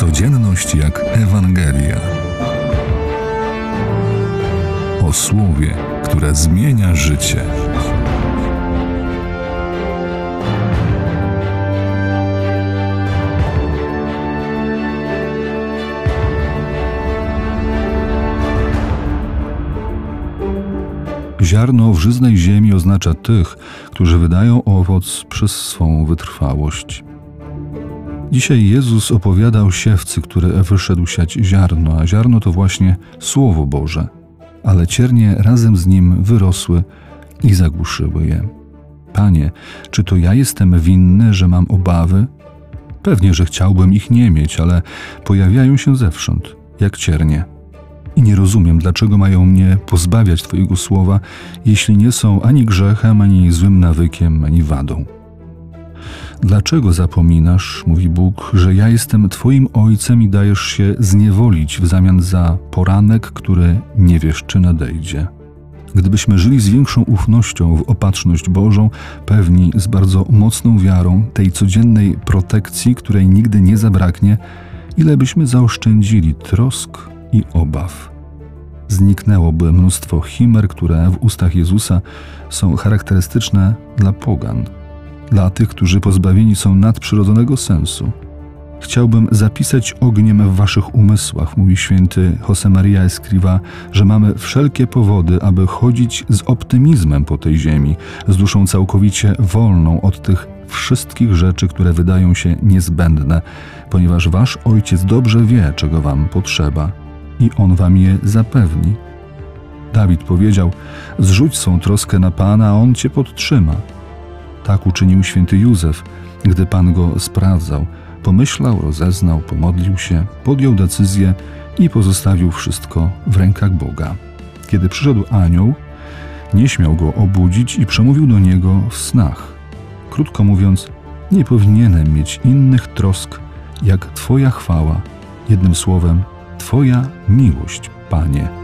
Codzienność jak Ewangelia. O słowie, które zmienia życie. Ziarno w żyznej ziemi oznacza tych, którzy wydają owoc przez swą wytrwałość. Dzisiaj Jezus opowiada o siewcy, który wyszedł siać ziarno, a ziarno to właśnie Słowo Boże, ale ciernie razem z nim wyrosły i zagłuszyły je. Panie, czy to ja jestem winny, że mam obawy? Pewnie, że chciałbym ich nie mieć, ale pojawiają się zewsząd, jak ciernie. I nie rozumiem, dlaczego mają mnie pozbawiać Twojego słowa, jeśli nie są ani grzechem, ani złym nawykiem, ani wadą. Dlaczego zapominasz, mówi Bóg, że ja jestem Twoim ojcem i dajesz się zniewolić w zamian za poranek, który nie wiesz, czy nadejdzie? Gdybyśmy żyli z większą ufnością w opatrzność Bożą, pewni z bardzo mocną wiarą tej codziennej protekcji, której nigdy nie zabraknie, ile byśmy zaoszczędzili trosk i obaw. Zniknęłoby mnóstwo chimer, które w ustach Jezusa są charakterystyczne dla pogan dla tych, którzy pozbawieni są nadprzyrodzonego sensu. Chciałbym zapisać ogniem w waszych umysłach, mówi święty Josemaria Escriva, że mamy wszelkie powody, aby chodzić z optymizmem po tej ziemi, z duszą całkowicie wolną od tych wszystkich rzeczy, które wydają się niezbędne, ponieważ wasz ojciec dobrze wie, czego wam potrzeba i on wam je zapewni. Dawid powiedział: Zrzuć swą troskę na Pana, a on cię podtrzyma. Tak uczynił święty Józef, gdy Pan go sprawdzał. Pomyślał, rozeznał, pomodlił się, podjął decyzję i pozostawił wszystko w rękach Boga. Kiedy przyszedł anioł, nie śmiał go obudzić i przemówił do niego w snach. Krótko mówiąc, nie powinienem mieć innych trosk jak Twoja chwała, jednym słowem, Twoja miłość, Panie.